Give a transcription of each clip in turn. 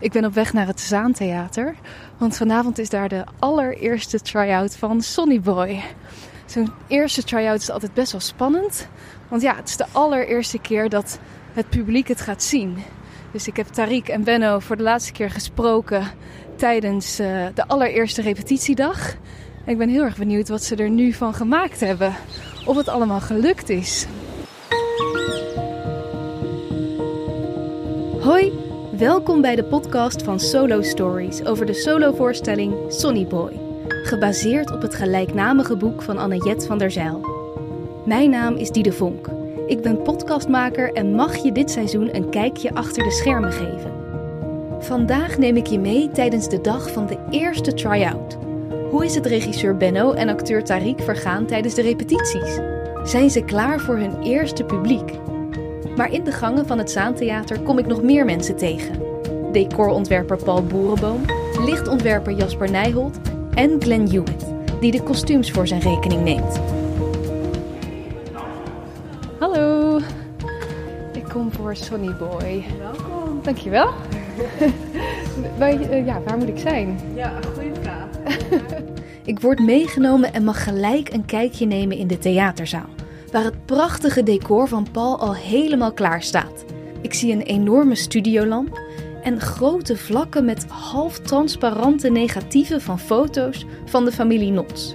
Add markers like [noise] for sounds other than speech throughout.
Ik ben op weg naar het Zaantheater, want vanavond is daar de allereerste try-out van Sonny Boy. Zo'n eerste try-out is altijd best wel spannend, want ja, het is de allereerste keer dat het publiek het gaat zien. Dus ik heb Tariq en Benno voor de laatste keer gesproken tijdens uh, de allereerste repetitiedag. En ik ben heel erg benieuwd wat ze er nu van gemaakt hebben. Of het allemaal gelukt is. Hoi, welkom bij de podcast van Solo Stories over de solovoorstelling Sonny Boy. Gebaseerd op het gelijknamige boek van Annette van der Zijl. Mijn naam is Diede Vonk. Ik ben podcastmaker en mag je dit seizoen een kijkje achter de schermen geven. Vandaag neem ik je mee tijdens de dag van de eerste try-out. Hoe is het regisseur Benno en acteur Tariq vergaan tijdens de repetities? Zijn ze klaar voor hun eerste publiek? Maar in de gangen van het Zaantheater kom ik nog meer mensen tegen. Decorontwerper Paul Boerenboom, lichtontwerper Jasper Nijholt en Glenn Hewitt, die de kostuums voor zijn rekening neemt. Hallo, ik kom voor Sonny Boy. Welkom. Dankjewel. [laughs] waar, uh, ja, waar moet ik zijn? Ja, goede vraag. [laughs] ik word meegenomen en mag gelijk een kijkje nemen in de theaterzaal waar het prachtige decor van Paul al helemaal klaar staat. Ik zie een enorme studiolamp en grote vlakken met half transparante negatieven van foto's van de familie Nots.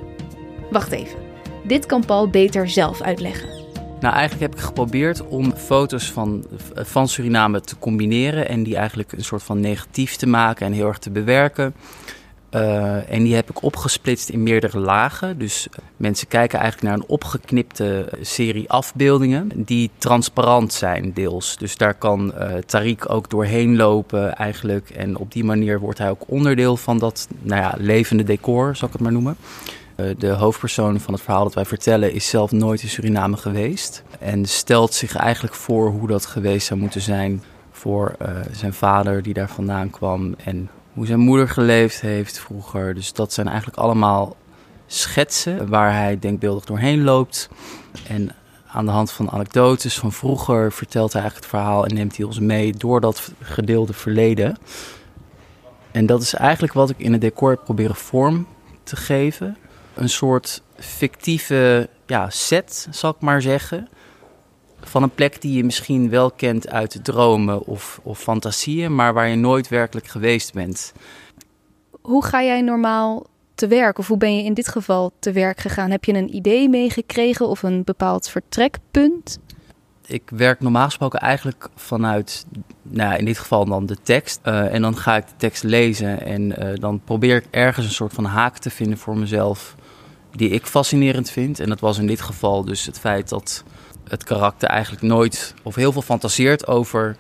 Wacht even, dit kan Paul beter zelf uitleggen. Nou, eigenlijk heb ik geprobeerd om foto's van, van Suriname te combineren en die eigenlijk een soort van negatief te maken en heel erg te bewerken. Uh, en die heb ik opgesplitst in meerdere lagen. Dus mensen kijken eigenlijk naar een opgeknipte serie afbeeldingen die transparant zijn deels. Dus daar kan uh, Tariq ook doorheen lopen eigenlijk. En op die manier wordt hij ook onderdeel van dat nou ja, levende decor, zal ik het maar noemen. De hoofdpersoon van het verhaal dat wij vertellen is zelf nooit in Suriname geweest. En stelt zich eigenlijk voor hoe dat geweest zou moeten zijn voor zijn vader die daar vandaan kwam. En hoe zijn moeder geleefd heeft vroeger. Dus dat zijn eigenlijk allemaal schetsen waar hij denkbeeldig doorheen loopt. En aan de hand van anekdotes van vroeger vertelt hij eigenlijk het verhaal en neemt hij ons mee door dat gedeelde verleden. En dat is eigenlijk wat ik in het decor heb proberen vorm te geven. Een soort fictieve ja, set, zal ik maar zeggen van een plek die je misschien wel kent uit dromen of, of fantasieën, maar waar je nooit werkelijk geweest bent. Hoe ga jij normaal te werk? Of hoe ben je in dit geval te werk gegaan? Heb je een idee meegekregen of een bepaald vertrekpunt? Ik werk normaal gesproken eigenlijk vanuit, nou in dit geval dan de tekst. Uh, en dan ga ik de tekst lezen en uh, dan probeer ik ergens een soort van haak te vinden voor mezelf die ik fascinerend vind. En dat was in dit geval dus het feit dat het karakter eigenlijk nooit of heel veel fantaseert over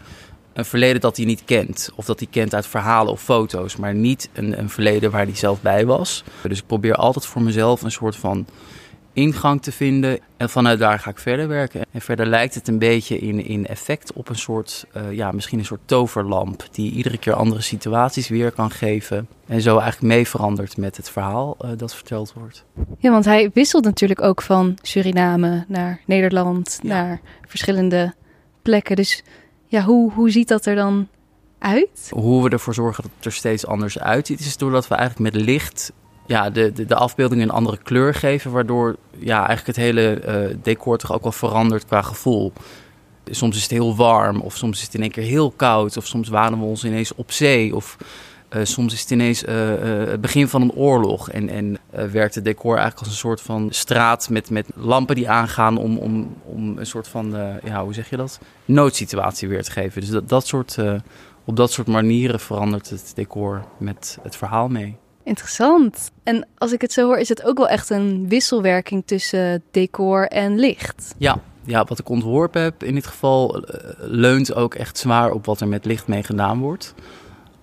een verleden dat hij niet kent. Of dat hij kent uit verhalen of foto's, maar niet een, een verleden waar hij zelf bij was. Dus ik probeer altijd voor mezelf een soort van ingang te vinden. En vanuit daar ga ik verder werken. En verder lijkt het een beetje in, in effect op een soort, uh, ja, misschien een soort toverlamp. Die iedere keer andere situaties weer kan geven. En zo eigenlijk mee verandert met het verhaal uh, dat verteld wordt. Ja, want hij wisselt natuurlijk ook van Suriname naar Nederland, ja. naar verschillende plekken. Dus ja, hoe, hoe ziet dat er dan uit? Hoe we ervoor zorgen dat het er steeds anders uitziet, is doordat we eigenlijk met licht ja, de, de, de een andere kleur geven, waardoor ja, eigenlijk het hele uh, decor toch ook wel verandert qua gevoel. Soms is het heel warm, of soms is het in één keer heel koud, of soms waren we ons ineens op zee, of uh, soms is het ineens uh, het begin van een oorlog. En, en werkt het decor eigenlijk als een soort van straat met, met lampen die aangaan om, om, om een soort van, ja, hoe zeg je dat? Noodsituatie weer te geven. Dus dat, dat soort, op dat soort manieren verandert het decor met het verhaal mee. Interessant. En als ik het zo hoor, is het ook wel echt een wisselwerking tussen decor en licht. Ja, ja wat ik ontworpen heb in dit geval uh, leunt ook echt zwaar op wat er met licht mee gedaan wordt.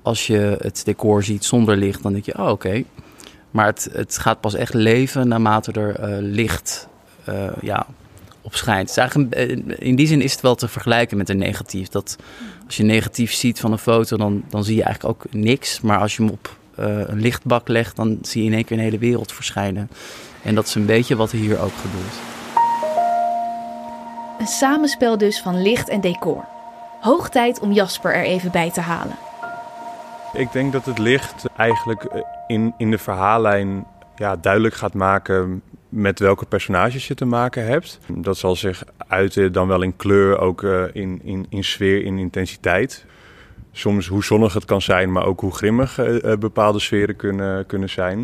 Als je het decor ziet zonder licht, dan denk je, oh oké. Maar het, het gaat pas echt leven naarmate er uh, licht uh, ja, op schijnt. In die zin is het wel te vergelijken met een negatief. Dat als je negatief ziet van een foto, dan, dan zie je eigenlijk ook niks. Maar als je hem op een lichtbak legt, dan zie je in één keer een hele wereld verschijnen. En dat is een beetje wat er hier ook gebeurt. Een samenspel dus van licht en decor. Hoog tijd om Jasper er even bij te halen. Ik denk dat het licht eigenlijk eh, in, in de verhaallijn ja, duidelijk gaat maken met welke personages je te maken hebt. Dat zal zich uiten dan wel in kleur, ook uh, in, in, in sfeer, in intensiteit. Soms hoe zonnig het kan zijn, maar ook hoe grimmig uh, bepaalde sferen kunnen, kunnen zijn.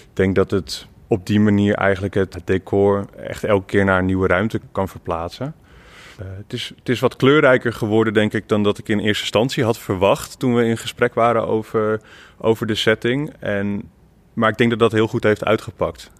Ik denk dat het op die manier eigenlijk het decor echt elke keer naar een nieuwe ruimte kan verplaatsen. Uh, het, is, het is wat kleurrijker geworden, denk ik, dan dat ik in eerste instantie had verwacht toen we in gesprek waren over, over de setting. En, maar ik denk dat dat heel goed heeft uitgepakt.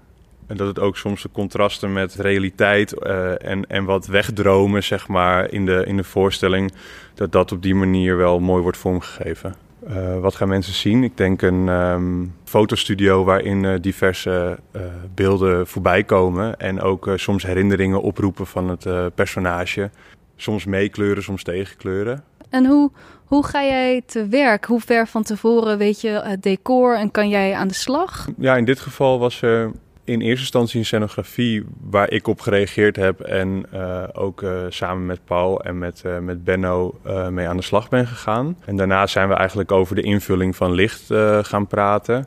En dat het ook soms de contrasten met realiteit uh, en, en wat wegdromen, zeg maar, in de, in de voorstelling, dat dat op die manier wel mooi wordt vormgegeven. Uh, wat gaan mensen zien? Ik denk een um, fotostudio waarin uh, diverse uh, beelden voorbij komen. En ook soms herinneringen oproepen van het personage. Soms meekleuren, soms tegenkleuren. En hoe, hoe ga jij te werk? Hoe ver van tevoren weet je het decor en kan jij aan de slag? Ja, in dit geval was er in eerste instantie een scenografie waar ik op gereageerd heb. En uh, ook uh, samen met Paul en met, uh, met Benno mee aan de slag ben gegaan. En daarna zijn we eigenlijk over de invulling van licht gaan praten.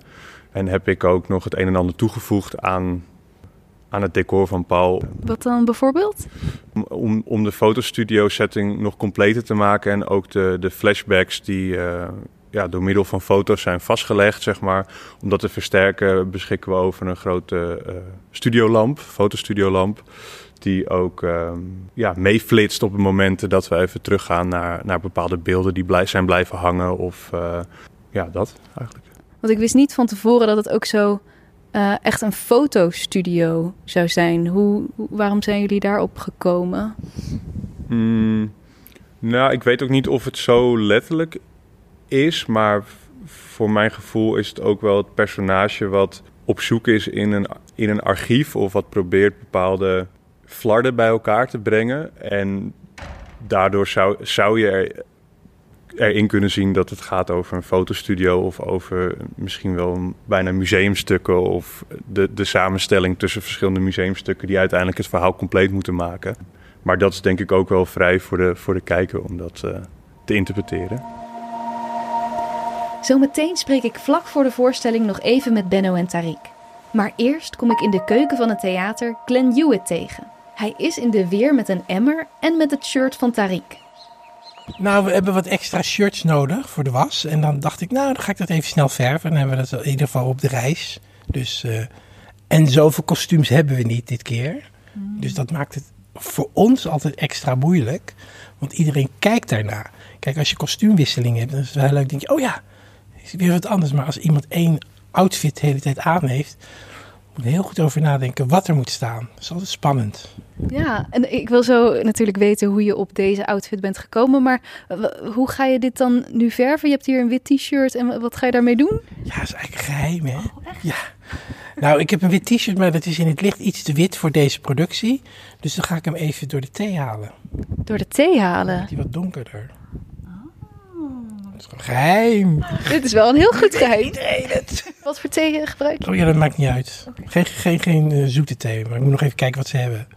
En heb ik ook nog het een en ander toegevoegd aan, aan het decor van Paul. Wat dan bijvoorbeeld? Om, om de fotostudio setting nog completer te maken en ook de, de flashbacks die ja, door middel van foto's zijn vastgelegd, zeg maar. Om dat te versterken beschikken we over een grote uh, studiolamp, fotostudiolamp. Die ook uh, ja, meeflitst op de momenten dat we even teruggaan naar, naar bepaalde beelden die blij, zijn blijven hangen. Of uh, ja, dat eigenlijk. Want ik wist niet van tevoren dat het ook zo uh, echt een fotostudio zou zijn. Hoe, waarom zijn jullie daarop gekomen? Mm, nou, ik weet ook niet of het zo letterlijk is, maar voor mijn gevoel is het ook wel het personage wat op zoek is in een, in een archief of wat probeert bepaalde flarden bij elkaar te brengen. En daardoor zou, zou je er, erin kunnen zien dat het gaat over een fotostudio of over misschien wel bijna museumstukken of de, de samenstelling tussen verschillende museumstukken die uiteindelijk het verhaal compleet moeten maken. Maar dat is denk ik ook wel vrij voor de, voor de kijker om dat uh, te interpreteren. Zometeen spreek ik vlak voor de voorstelling nog even met Benno en Tariq. Maar eerst kom ik in de keuken van het theater Glenn Hewitt tegen. Hij is in de weer met een emmer en met het shirt van Tariq. Nou, we hebben wat extra shirts nodig voor de was. En dan dacht ik, nou, dan ga ik dat even snel verven. En dan hebben we dat in ieder geval op de reis. Dus, uh, en zoveel kostuums hebben we niet dit keer. Mm. Dus dat maakt het voor ons altijd extra moeilijk. Want iedereen kijkt daarna. Kijk, als je kostuumwisseling hebt, dan is het wel leuk. denk je, oh ja, is weer wat anders. Maar als iemand één outfit de hele tijd aan heeft, moet je heel goed over nadenken wat er moet staan. Dat is altijd spannend. Ja, en ik wil zo natuurlijk weten hoe je op deze outfit bent gekomen. Maar hoe ga je dit dan nu verven? Je hebt hier een wit t-shirt en wat ga je daarmee doen? Ja, dat is eigenlijk geheim, hè? Oh, ja. Nou, ik heb een wit t-shirt, maar dat is in het licht iets te wit voor deze productie. Dus dan ga ik hem even door de thee halen. Door de thee halen? Die wat donkerder is geheim. Dit is wel een heel goed geheim. Iedereen het. Wat voor thee gebruik je? Oh ja, dat maakt niet uit. Geen, geen, geen uh, zoete thee, maar ik moet nog even kijken wat ze hebben.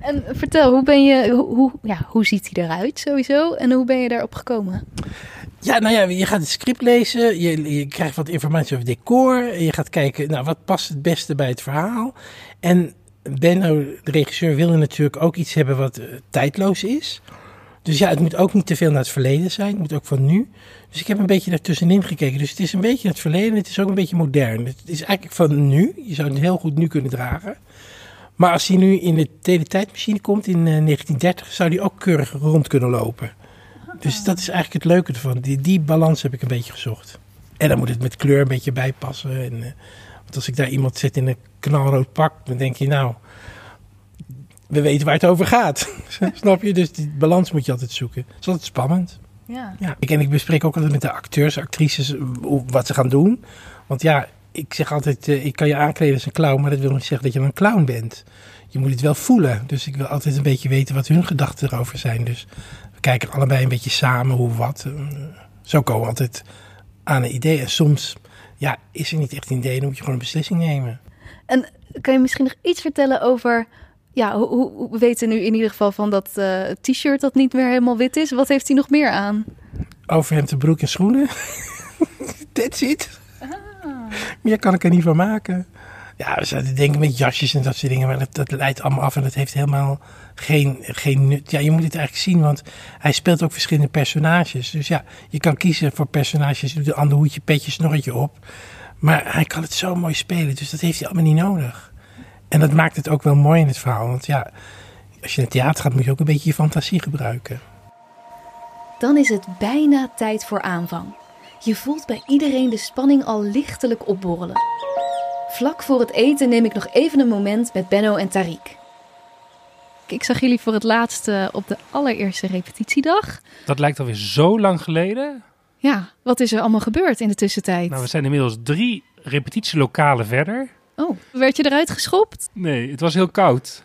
En vertel, hoe, ben je, hoe, ja, hoe ziet hij eruit sowieso? En hoe ben je daarop gekomen? Ja, nou ja, je gaat het script lezen, je, je krijgt wat informatie over decor. Je gaat kijken, nou, wat past het beste bij het verhaal. En Benno, de regisseur, wilde natuurlijk ook iets hebben wat uh, tijdloos is. Dus ja, het moet ook niet te veel naar het verleden zijn. Het moet ook van nu. Dus ik heb een beetje daartussenin gekeken. Dus het is een beetje het verleden. Het is ook een beetje modern. Het is eigenlijk van nu. Je zou het heel goed nu kunnen dragen. Maar als hij nu in de teletijdmachine komt in 1930, eh, zou die ook keurig rond kunnen lopen. Dus dat is eigenlijk het leuke ervan. Die, die balans heb ik een beetje gezocht. En dan moet het met kleur een beetje bijpassen. En, uh, want als ik daar iemand zet in een knalrood pak, dan denk je nou we weten waar het over gaat. [laughs] Snap je? Dus die balans moet je altijd zoeken. Dat is altijd spannend. Ja. ja. En ik bespreek ook altijd met de acteurs, actrices, wat ze gaan doen. Want ja, ik zeg altijd, uh, ik kan je aankleden als een clown, maar dat wil niet zeggen dat je een clown bent. Je moet het wel voelen. Dus ik wil altijd een beetje weten wat hun gedachten erover zijn. Dus we kijken allebei een beetje samen hoe wat. Uh, zo komen we altijd aan een idee. En soms ja, is er niet echt een idee, dan moet je gewoon een beslissing nemen. En kan je misschien nog iets vertellen over ja, hoe, we weten nu in ieder geval van dat uh, t-shirt dat niet meer helemaal wit is. Wat heeft hij nog meer aan? Overhemd, broek en schoenen. [laughs] That's it. Meer kan ik er niet van maken. Ja, we zouden denken met jasjes en dat soort dingen, maar dat, dat leidt allemaal af en dat heeft helemaal geen, geen nut. Ja, je moet het eigenlijk zien, want hij speelt ook verschillende personages. Dus ja, je kan kiezen voor personages, doet een ander hoedje, petje, snorretje op. Maar hij kan het zo mooi spelen, dus dat heeft hij allemaal niet nodig. En dat maakt het ook wel mooi in het verhaal, want ja, als je naar theater gaat, moet je ook een beetje je fantasie gebruiken. Dan is het bijna tijd voor aanvang. Je voelt bij iedereen de spanning al lichtelijk opborrelen. Vlak voor het eten neem ik nog even een moment met Benno en Tariq. Ik zag jullie voor het laatst eh, op de allereerste repetitiedag. Dat lijkt alweer zo lang geleden. Ja, wat is er allemaal gebeurd in de tussentijd? Nou, we zijn inmiddels drie repetitielokalen verder. Oh, werd je eruit geschopt? Nee, het was heel koud.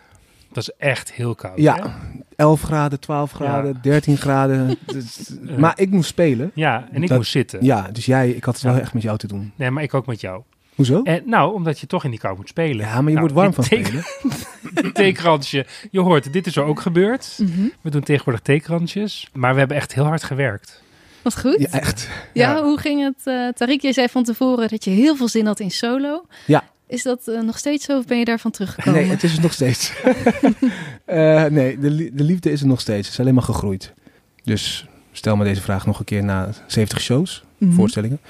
Dat is echt heel koud. Ja, hè? 11 graden, 12 graden, 13 graden. [laughs] Dus- maar ik moest spelen. Ja, en ik Dat- moest zitten. Ja, dus jij, ik had het wel echt met jou te doen. Nee, maar ik ook met jou. Hoezo? En, nou, omdat je toch in die kou moet spelen. Ja, maar je Nou, wordt warm van teken- spelen. dit [laughs] theekransje. Je hoort, dit is er ook gebeurd. Mhm. We doen tegenwoordig theekransjes. Maar we hebben echt heel hard gewerkt. Wat goed. Ja, echt. Ja, Ja. hoe ging het? eh Tariq, je zei van tevoren dat je heel veel zin had in solo. Ja. Is dat eh, nog steeds zo of ben je daarvan teruggekomen? Nee, het is het nog steeds. [laughs] Eh, nee, de, de liefde is er nog steeds. Het is alleen maar gegroeid. Dus stel me deze vraag nog een keer na 70 shows, Mhm. voorstellingen.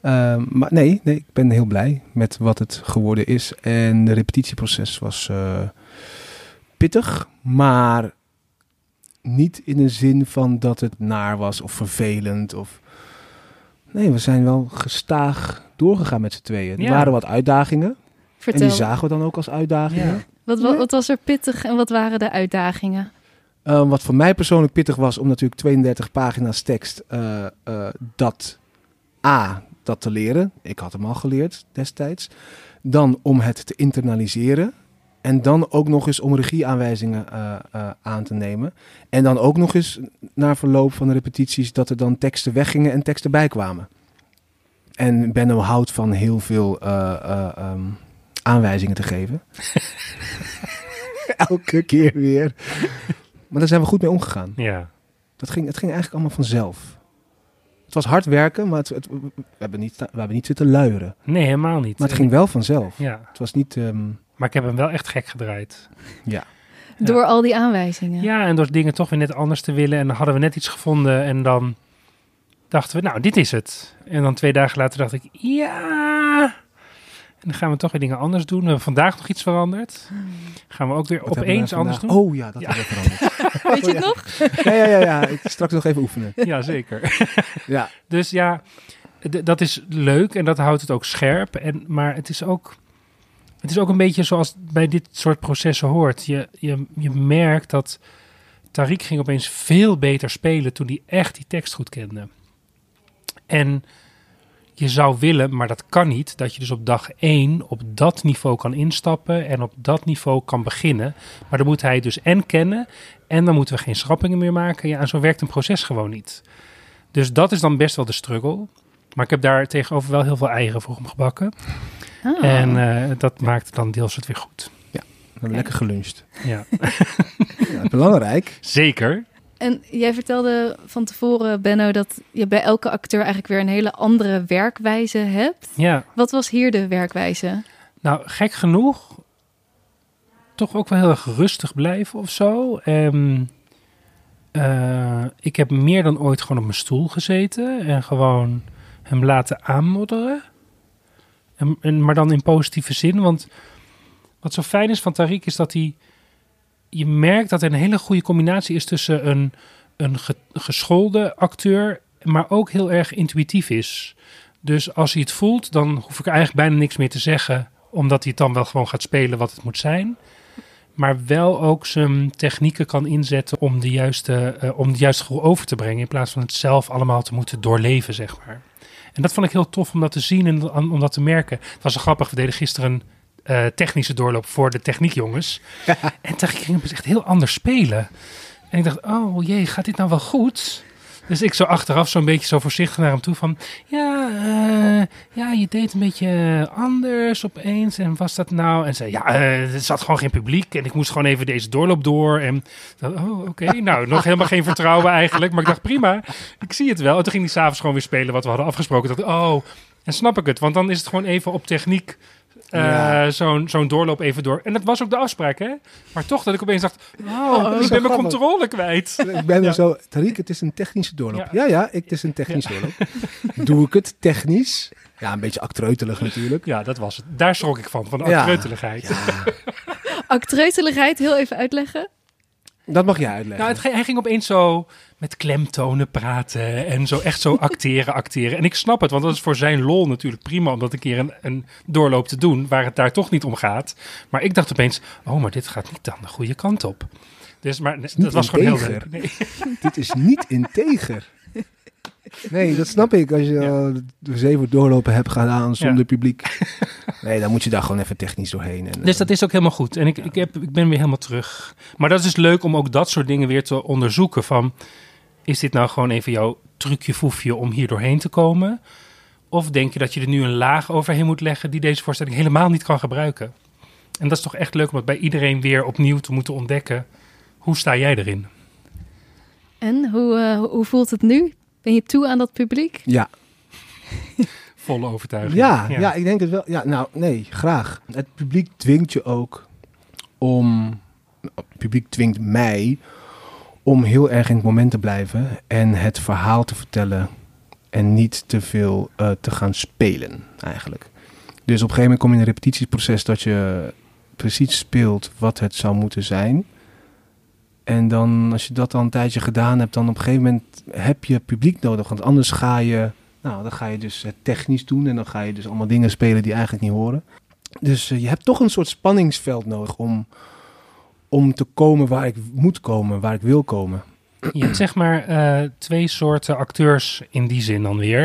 Eh, maar nee, nee, ik ben heel blij met wat het geworden is. En de repetitieproces was eh, pittig, maar niet in de zin van dat het naar was of vervelend. Of... Nee, we zijn wel gestaag doorgegaan met z'n tweeën. Er waren wat uitdagingen. Vertel, En die zagen we dan ook als uitdagingen. Ja. wat, wat, wat was er pittig en wat waren de uitdagingen? Uh, wat voor mij persoonlijk pittig was, om natuurlijk 32 pagina's tekst uh, uh, dat A, dat te leren. Ik had hem al geleerd destijds. Dan om het te internaliseren. En dan ook nog eens om regieaanwijzingen uh, aan te nemen. En dan ook nog eens na verloop van de repetities dat er dan teksten weggingen en teksten bijkwamen. En Benno houdt van heel veel um, aanwijzingen te geven. [laughs] Elke keer weer. Maar daar zijn we goed mee omgegaan. Ja. Dat ging, het ging eigenlijk allemaal vanzelf. Het was hard werken, maar het, het, we, hebben niet, we hebben niet zitten luieren. Nee, helemaal niet. Maar het ging wel vanzelf. Ja. Het was niet... Um... Maar ik heb hem wel echt gek gedraaid. Ja. Door al die aanwijzingen? Ja, en door dingen toch weer net anders te willen. En dan hadden we net iets gevonden en dan dachten we, nou, dit is het. En dan twee dagen later dacht ik, ja... En dan gaan we toch weer dingen anders doen. We hebben vandaag nog iets veranderd. Gaan we ook weer Wat opeens anders doen. Oh ja, dat ja. hebben we veranderd. [laughs] Weet je het nog? Ja, ja, ja, ja. Ik straks nog even oefenen. Ja, zeker. [laughs] ja. Dus ja, dat is leuk en dat houdt het ook scherp. En, maar het is ook... Het is ook een beetje zoals bij dit soort processen hoort. Je, je, je merkt dat Tariq ging opeens veel beter spelen toen hij echt die tekst goed kende. En je zou willen, maar dat kan niet, dat je dus op dag 1 op dat niveau kan instappen en op dat niveau kan beginnen. Maar dan moet hij dus en kennen en dan moeten we geen schrappingen meer maken. Ja, en zo werkt een proces gewoon niet. Dus dat is dan best wel de struggle. Maar ik heb daar tegenover wel heel veel eieren voor hem gebakken. Oh. En uh, dat maakt dan deels het weer goed. Ja, we hebben lekker geluncht. Ja. [laughs] ja belangrijk. Zeker. En jij vertelde van tevoren, Benno, dat je bij elke acteur eigenlijk weer een hele andere werkwijze hebt. Ja. Wat was hier de werkwijze? Nou, gek genoeg, toch ook wel heel erg rustig blijven of zo. Um, uh, ik heb meer dan ooit gewoon op mijn stoel gezeten en gewoon hem laten aanmodderen. En, en, maar dan in positieve zin, want wat zo fijn is van Tariq is dat hij je merkt dat er een hele goede combinatie is tussen een, een ge, geschoolde acteur, maar ook heel erg intuïtief is. Dus als hij het voelt, dan hoef ik eigenlijk bijna niks meer te zeggen, omdat hij het dan wel gewoon gaat spelen wat het moet zijn. Maar wel ook zijn technieken kan inzetten om de juiste, uh, om de juiste gevoel over te brengen, in plaats van het zelf allemaal te moeten doorleven, zeg maar. En dat vond ik heel tof om dat te zien en om dat te merken. Het was zo grappig, we deden gisteren uh, technische doorloop voor de techniekjongens. [laughs] en toen ging het echt heel anders spelen. En ik dacht, oh jee, gaat dit nou wel goed? Dus ik zo achteraf zo'n beetje zo voorzichtig naar hem toe van... Ja, eh, ja, je deed een beetje anders opeens. En was dat nou? En zei, ja, eh, er zat gewoon geen publiek. En ik moest gewoon even deze doorloop door. En dat, oh, oké. [laughs] Nou, nog helemaal geen vertrouwen eigenlijk. Maar ik dacht, prima, ik zie het wel. En toen ging hij s'avonds gewoon weer spelen wat we hadden afgesproken. Dacht, oh, en snap ik het. Want dan is het gewoon even op techniek... eh, Ja. Zo'n zo'n doorloop even door. En dat was ook de afspraak, hè? Maar toch dat ik opeens dacht... Oh, Oh, is ik ben mijn grappig. controle kwijt. [laughs] Ik ben Ja. er zo, Tariq, het is een technische doorloop. Ja. Ja, ja, ik, het is een technische doorloop. Doe ik het technisch? Ja, een beetje achteruitelig natuurlijk. Ja, dat was het. Daar schrok ik van, van de actreuteligheid. Ja, [laughs] Actreuteligheid, heel even uitleggen. Dat mag jij uitleggen. Nou, het, hij ging opeens zo met klemtonen praten en zo echt zo [laughs] acteren, acteren. En ik snap het, want dat is voor zijn lol natuurlijk prima om dat een keer een, een doorloop te doen, waar het daar toch niet om gaat. Maar ik dacht opeens, oh, maar dit gaat niet dan de goede kant op. Dus, maar nee, dat was gewoon heel leuk. Nee. [laughs] Dit is niet integer. Nee, dat snap ik. Als je eh, de zeven doorlopen hebt gedaan zonder Ja. publiek. [laughs] Nee, dan moet je daar gewoon even technisch doorheen. En, Dus eh, dat is ook helemaal goed. En ik, ik, heb, ik ben weer helemaal terug. Maar dat is dus leuk om ook dat soort dingen weer te onderzoeken. Van, is dit nou gewoon even jouw trucje foefje om hier doorheen te komen? Of denk je dat je er nu een laag overheen moet leggen die deze voorstelling helemaal niet kan gebruiken? En dat is toch echt leuk om het bij iedereen weer opnieuw te moeten ontdekken. Hoe sta jij erin? En hoe, eh, hoe voelt het nu? Ben je toe aan dat publiek? ja. [laughs] Volle overtuiging. Ja, ja. ik denk het wel. Ja, nou, nee, graag. Het publiek dwingt je ook om... Het publiek dwingt mij om heel erg in het moment te blijven en het verhaal te vertellen en niet te veel eh, te gaan spelen, eigenlijk. Dus op een gegeven moment kom je in een repetitieproces dat je precies speelt wat het zou moeten zijn. En dan, als je dat dan een tijdje gedaan hebt, dan op een gegeven moment heb je publiek nodig. Want anders ga je, nou, dan ga je dus het technisch doen en dan ga je dus allemaal dingen spelen die eigenlijk niet horen. Dus eh, je hebt toch een soort spanningsveld nodig om, om te komen waar ik moet komen, waar ik wil komen. Je hebt zeg maar eh, twee soorten acteurs in die zin dan weer.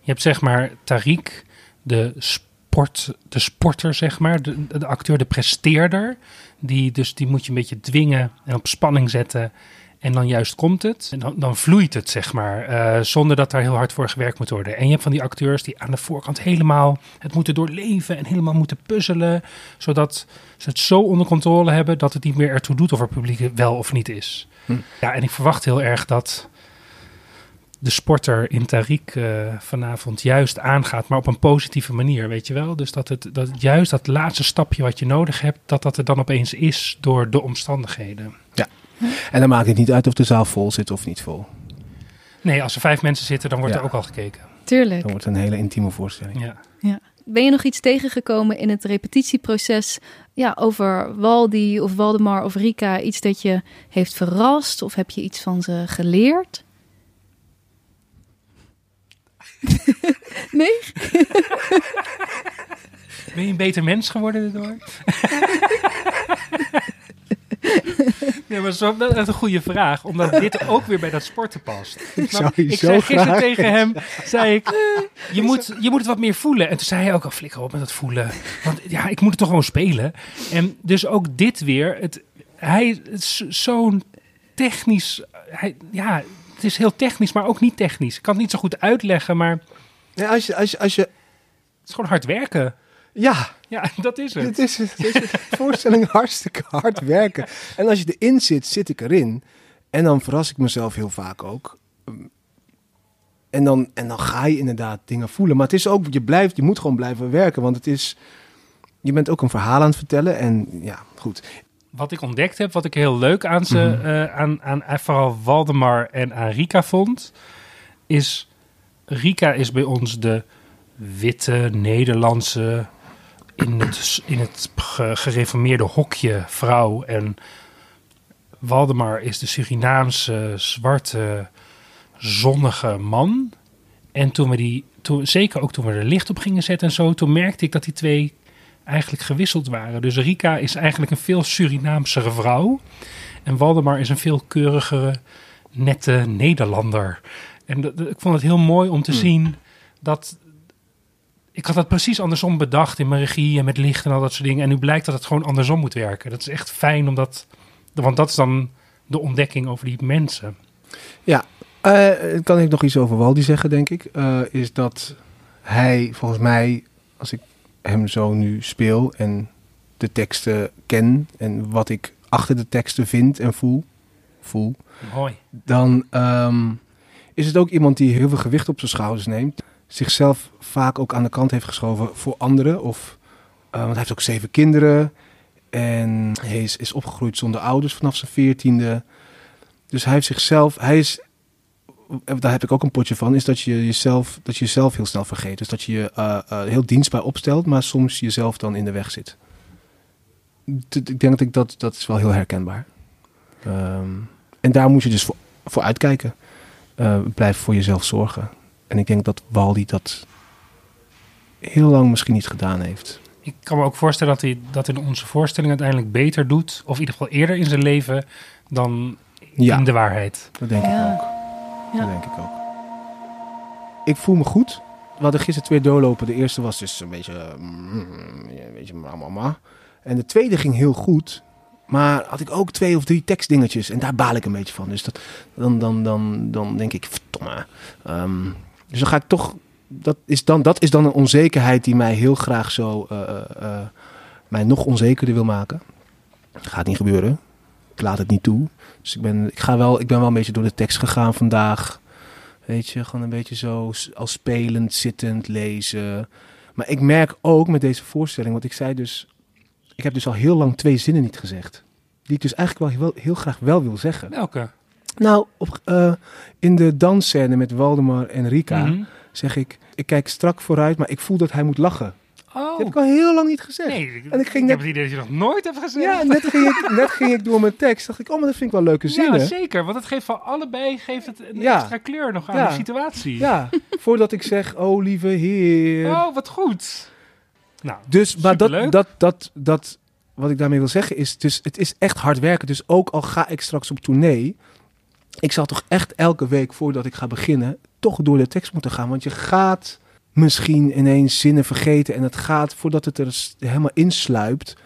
Je hebt zeg maar Tariq, de, sport, de sporter zeg maar, de, de acteur, de presteerder. Die, dus die moet je een beetje dwingen en op spanning zetten. En dan juist komt het. En dan, dan vloeit het, zeg maar. eh, zonder dat daar heel hard voor gewerkt moet worden. En je hebt van die acteurs die aan de voorkant helemaal het moeten doorleven. En helemaal moeten puzzelen. Zodat ze het zo onder controle hebben dat het niet meer ertoe doet of er publiek wel of niet is. Hm. Ja, en ik verwacht heel erg dat de sporter in Tariq eh, vanavond juist aangaat, maar op een positieve manier, weet je wel? Dus dat het dat juist dat laatste stapje wat je nodig hebt, dat dat er dan opeens is door de omstandigheden. En dan maakt het niet uit of de zaal vol zit of niet vol. Nee, als er vijf mensen zitten, dan wordt Ja. er ook al gekeken. Tuurlijk. Dan wordt het een hele intieme voorstelling. Ja. Ben je nog iets tegengekomen in het repetitieproces ja, over Waldi of Waldemar of Rika? Iets dat je heeft verrast of heb je iets van ze geleerd? Nee? Ben je een beter mens geworden daardoor? [laughs] Nee, maar zo, dat is een goede vraag, omdat dit ook weer bij dat sporten past. Ik Maar zou je ik zo zei gisteren graag- tegen hem, zei ik, [laughs] je moet, je moet het wat meer voelen. En toen zei hij ook al, flikker op met dat voelen. Want ja, ik moet het toch gewoon spelen. En dus ook dit weer, het, hij is zo'n technisch, hij, ja, het is heel technisch, maar ook niet technisch. Ik kan het niet zo goed uitleggen, maar het Nee, als, je, als, je, als je... is gewoon hard werken. Ja, Ja, [laughs] dat is het. Het is, het is een voorstelling [laughs] hartstikke hard werken. En als je erin zit, zit ik erin. En dan verras ik mezelf heel vaak ook. En dan, en dan ga je inderdaad dingen voelen. Maar het is ook, je, blijft, je moet gewoon blijven werken. Want het is, je bent ook een verhaal aan het vertellen. En ja, goed. Wat ik ontdekt heb, wat ik heel leuk aan ze, Mhm. eh, aan, aan vooral Waldemar en aan Rika vond, is Rika is bij ons de witte Nederlandse in het, in het ge- gereformeerde hokje vrouw en Waldemar is de Surinaamse zwarte zonnige man. En toen we die, toen, zeker ook toen we er licht op gingen zetten en zo, toen merkte ik dat die twee eigenlijk gewisseld waren. Dus Rika is eigenlijk een veel Surinaamsere vrouw. En Waldemar is een veel keurigere, nette Nederlander. En dat- ik vond het heel mooi om te zien dat... Ik had dat precies andersom bedacht in mijn regie en met licht en al dat soort dingen. En nu blijkt dat het gewoon andersom moet werken. Dat is echt fijn, omdat... Want dat is dan de ontdekking over die mensen. Eh, kan ik nog iets over Waldi zeggen, denk ik. Eh, is dat hij, volgens mij, als ik hem zo nu speel en de teksten ken en wat ik achter de teksten vind en voel, voel Mooi. dan ehm, is het ook iemand die heel veel gewicht op zijn schouders neemt. Zichzelf vaak ook aan de kant heeft geschoven voor anderen. Of, eh, want hij heeft ook zeven kinderen. En hij is, is opgegroeid zonder ouders vanaf zijn veertiende. Dus hij heeft zichzelf, hij is, daar heb ik ook een potje van, is dat je jezelf, dat je jezelf heel snel vergeet. Dus dat je je eh, eh, heel dienstbaar opstelt, maar soms jezelf dan in de weg zit. D- Ik denk dat ik dat, dat is wel heel herkenbaar. Ehm, en daar moet je dus voor, voor uitkijken. Eh, blijf voor jezelf zorgen. En ik denk dat Waldi dat heel lang misschien niet gedaan heeft. Ik kan me ook voorstellen dat hij dat in onze voorstelling uiteindelijk beter doet. Of in ieder geval eerder in zijn leven dan Ja, in de waarheid. dat denk ik ook. Ja. Denk ik ook. Ik voel me goed. We hadden gisteren twee doorlopen. De eerste was dus een beetje... mm, een beetje mama. En de tweede ging heel goed. Maar had ik ook twee of drie tekstdingetjes. En daar baal ik een beetje van. Dus dat, dan, dan, dan, dan denk ik, verdomme. Ehm, dus dan ga ik toch... Dat is, dan, dat is dan een onzekerheid die mij heel graag zo... eh, eh, eh, mij nog onzekerder wil maken. Gaat niet gebeuren. Ik laat het niet toe. Dus ik ben, ik, ga wel, ik ben wel een beetje door de tekst gegaan vandaag. Weet je, gewoon een beetje zo als spelend, zittend, lezen. Maar ik merk ook met deze voorstelling, want ik zei dus... Ik heb dus al heel lang twee zinnen niet gezegd. Die ik dus eigenlijk wel heel, heel graag wel wil zeggen. Welke? Nou, op, eh, in de dansscène met Waldemar en Rika Mhm. zeg ik... Ik kijk strak vooruit, maar ik voel dat hij moet lachen. Oh, Dat heb ik al heel lang niet gezegd. nee. Ik, En ik ging ik net- heb het idee dat je nog nooit hebt gezegd. Ja, net ging, ik, [laughs] net ging ik door mijn tekst. Dacht ik, oh, maar dat vind ik wel leuke Ja, zinnen. zeker. Want het geeft van allebei geeft het een Ja. extra kleur nog aan Ja. de situatie. Ja, voordat ik zeg, oh lieve heer. Oh, wat goed. Nou, dus, maar dat, dat, dat, dat, wat ik daarmee wil zeggen is, dus het is echt hard werken. Dus ook al ga ik straks op tournee, ik zal toch echt elke week voordat ik ga beginnen, toch door de tekst moeten gaan. Want je gaat misschien ineens zinnen vergeten en het gaat voordat het er helemaal insluipt.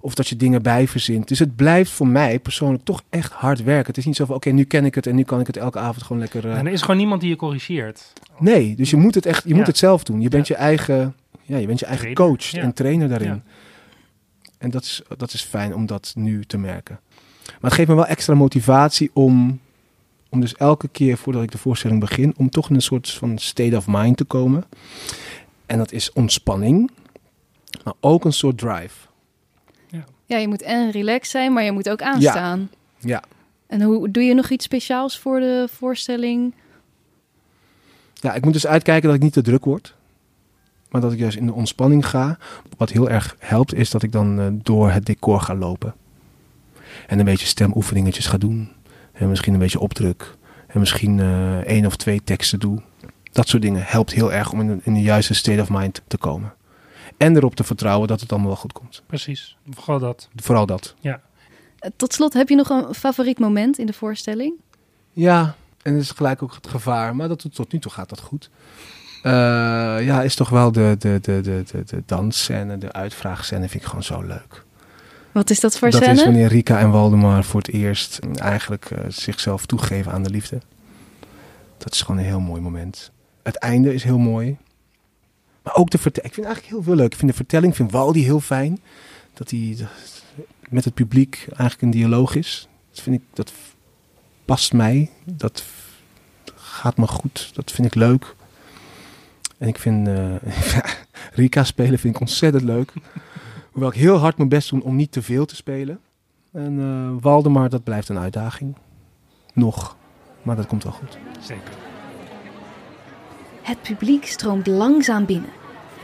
Of dat je dingen bij verzint. Dus het blijft voor mij persoonlijk toch echt hard werken. Het is niet zo van, oké, nu ken ik het en nu kan ik het elke avond gewoon lekker... eh, en er is gewoon niemand die je corrigeert. Nee, dus je moet het echt, je Ja. moet het zelf doen. Je bent je eigen, ja, je bent je eigen Trainer, coach ja. en trainer daarin. En dat is, dat is fijn om dat nu te merken. Maar het geeft me wel extra motivatie om, om dus elke keer voordat ik de voorstelling begin, om toch in een soort van state of mind te komen. En dat is ontspanning, maar ook een soort drive. Ja, je moet en relaxed zijn, maar je moet ook aanstaan. Ja. En hoe doe je nog iets speciaals voor de voorstelling? Ja, ik moet dus uitkijken dat ik niet te druk word. Maar dat ik juist in de ontspanning ga. Wat heel erg helpt, is dat ik dan eh, door het decor ga lopen. En een beetje stemoefeningetjes ga doen. En misschien een beetje opdruk. En misschien eh één of twee teksten doe. Dat soort dingen helpt heel erg om in de, in de juiste state of mind te komen. En erop te vertrouwen dat het allemaal wel goed komt. Precies. Vooral dat. Vooral dat. Eh, Tot slot, heb je nog een favoriet moment in de voorstelling? Ja, en dat is gelijk ook het gevaar. Maar dat, tot nu toe gaat dat goed. Eh, ja, is toch wel de, de, de, de, de, de dansscène, de uitvraagscène vind ik gewoon zo leuk. Wat is dat voor dat scène? is wanneer Rika en Waldemar voor het eerst eigenlijk eh, zichzelf toegeven aan de liefde. Dat is gewoon een heel mooi moment. Het einde is heel mooi. Maar ook de vertelling. Ik vind eigenlijk heel veel leuk. Ik vind de vertelling, ik vind Waldi heel fijn. Dat hij dat- met het publiek eigenlijk een dialoog is. Dat vind ik, dat past mij. Dat gaat me goed. Dat vind ik leuk. En ik vind eh, [laughs] Rika spelen vind ik ontzettend leuk. Hoewel ik heel hard mijn best doe om niet te veel te spelen. En eh Waldemar, dat blijft een uitdaging. Nog. Maar dat komt wel goed. Zeker. Het publiek stroomt langzaam binnen.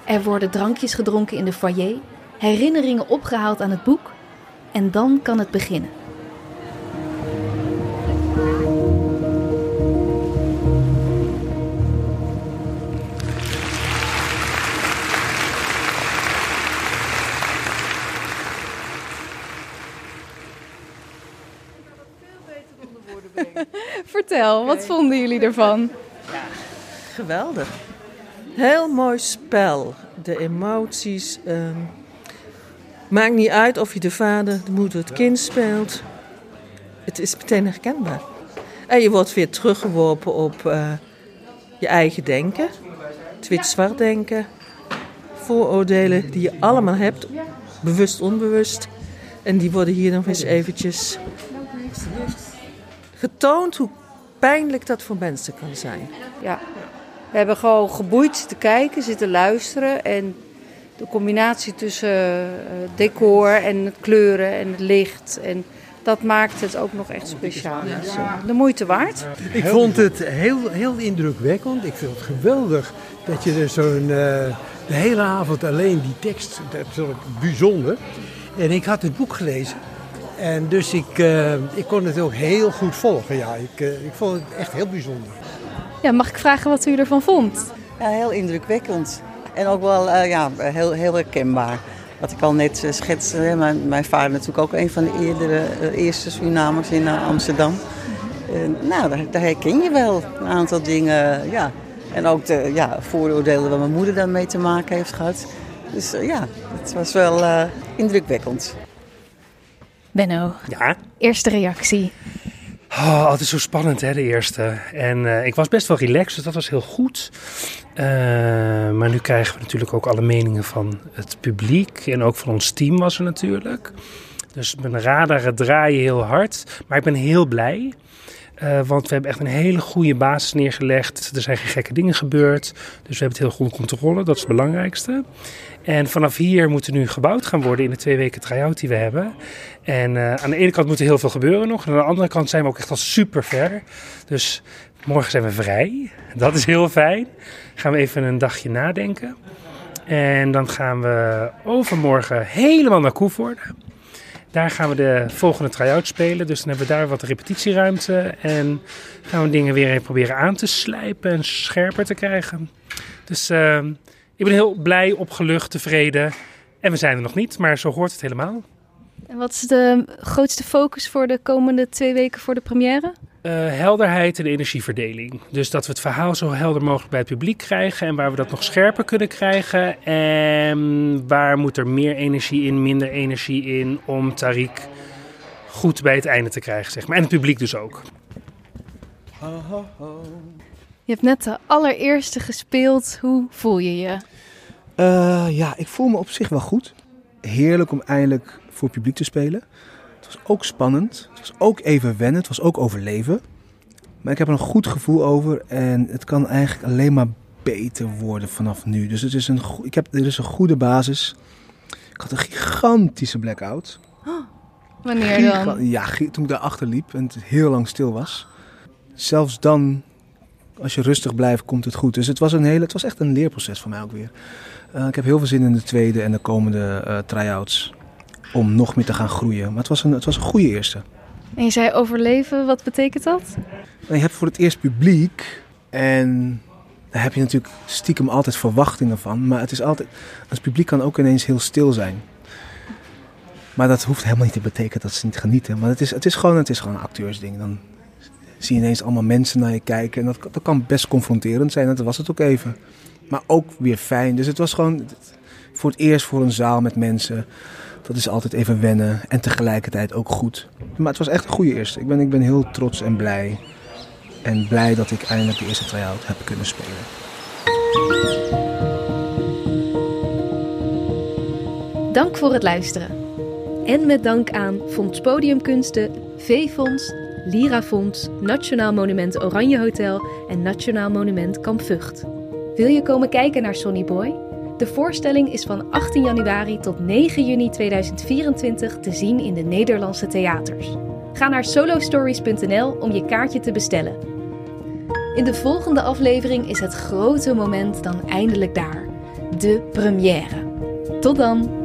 Er worden drankjes gedronken in de foyer, herinneringen opgehaald aan het boek en dan kan het beginnen. Vertel, wat vonden jullie ervan? Geweldig. Heel mooi spel. De emoties. ehm, maakt niet uit of je de vader, de moeder, het kind speelt. Het is meteen herkenbaar. En je wordt weer teruggeworpen op uh, je eigen denken. Het wit-zwart denken. Vooroordelen die je allemaal hebt. Bewust, onbewust. En die worden hier nog eens eventjes getoond hoe pijnlijk dat voor mensen kan zijn. Ja, we hebben gewoon geboeid zitten kijken, zitten luisteren. En de combinatie tussen uh, decor en het kleuren en het licht. En dat maakt het ook nog echt speciaal. Dus, de moeite waard. Ik vond het heel, heel indrukwekkend. Ik vind het geweldig dat je er zo'n. Uh, de hele avond alleen die tekst. Dat is bijzonder. En ik had het boek gelezen. En dus ik, uh, ik kon het ook heel goed volgen. Ja, ik, uh, ik vond het echt heel bijzonder. Ja, mag ik vragen wat u ervan vond? Ja, heel indrukwekkend. En ook wel uh, ja, heel, heel herkenbaar. Wat ik al net schetste. Mijn, mijn vader natuurlijk ook een van de eerdere, eerste Surinamers in Amsterdam. nou, daar, daar, herken je wel een aantal dingen. Ja. En ook de ja, vooroordelen waar mijn moeder daarmee te maken heeft gehad. Dus ja, het was wel indrukwekkend. Benno, ja? eerste reactie. Oh, altijd zo spannend, hè, de eerste. En uh, ik was best wel relaxed, dus dat was heel goed. Uh, maar nu krijgen we natuurlijk ook alle meningen van het publiek. En ook van ons team was er natuurlijk. Dus mijn radaren draaien heel hard. Maar ik ben heel blij. Uh, want we hebben echt een hele goede basis neergelegd. Er zijn geen gekke dingen gebeurd. Dus we hebben het heel goed onder controle. Dat is het belangrijkste. En vanaf hier moet er nu gebouwd gaan worden in de twee weken try-out die we hebben. En uh, aan de ene kant moet er heel veel gebeuren nog. En aan de andere kant zijn we ook echt al super ver. Dus morgen zijn we vrij. Dat is heel fijn. Gaan we even een dagje nadenken. En dan gaan we overmorgen helemaal naar Koevoorde. Daar gaan we de volgende try-out spelen. Dus dan hebben we daar wat repetitieruimte. En gaan we dingen weer even proberen aan te slijpen en scherper te krijgen. Dus uh, ik ben heel blij, opgelucht, tevreden. En we zijn er nog niet, maar zo hoort het helemaal. En wat is de grootste focus voor de komende twee weken voor de première? Uh, helderheid en energieverdeling. Dus dat we het verhaal zo helder mogelijk bij het publiek krijgen en waar we dat nog scherper kunnen krijgen. En waar moet er meer energie in, minder energie in om Tariq goed bij het einde te krijgen, zeg maar. En het publiek dus ook. Je hebt net de allereerste gespeeld. Hoe voel je je? Uh, ja, ik voel me op zich wel goed. Heerlijk om eindelijk voor publiek te spelen. Het was ook spannend. Het was ook even wennen. Het was ook overleven. Maar ik heb er een goed gevoel over. En het kan eigenlijk alleen maar beter worden vanaf nu. Dus het is een, ik heb, er is een goede basis. Ik had een gigantische blackout. Oh, wanneer dan? Ja, toen ik daarachter liep en het heel lang stil was. Zelfs dan, als je rustig blijft, komt het goed. Dus het was, een hele, het was echt een leerproces voor mij ook weer. Uh, ik heb heel veel zin in de tweede en de komende uh, try-outs om nog meer te gaan groeien. Maar het was een, het was een goede eerste. En je zei overleven, wat betekent dat? Je hebt voor het eerst publiek en daar heb je natuurlijk stiekem altijd verwachtingen van. Maar het is altijd, het publiek kan ook ineens heel stil zijn. Maar dat hoeft helemaal niet te betekenen dat ze niet genieten. Maar het is, het is, gewoon, het is gewoon een acteursding. Dan zie je ineens allemaal mensen naar je kijken. En dat, dat kan best confronterend zijn. Dat was het ook even. Maar ook weer fijn. Dus het was gewoon voor het eerst voor een zaal met mensen. Dat is altijd even wennen en tegelijkertijd ook goed. Maar het was echt een goede eerste. Ik ben, ik ben heel trots en blij. En blij dat ik eindelijk de eerste try-out heb kunnen spelen. Dank voor het luisteren. En met dank aan Fonds Podiumkunsten, V-Fonds, Lirafonds, Nationaal Monument Oranje Hotel en Nationaal Monument Kamp Vught. Wil je komen kijken naar Sonny Boy? De voorstelling is van 18 januari tot 9 juni 2024 te zien in de Nederlandse theaters. Ga naar solostories.nl om je kaartje te bestellen. In de volgende aflevering is het grote moment dan eindelijk daar: de première. Tot dan!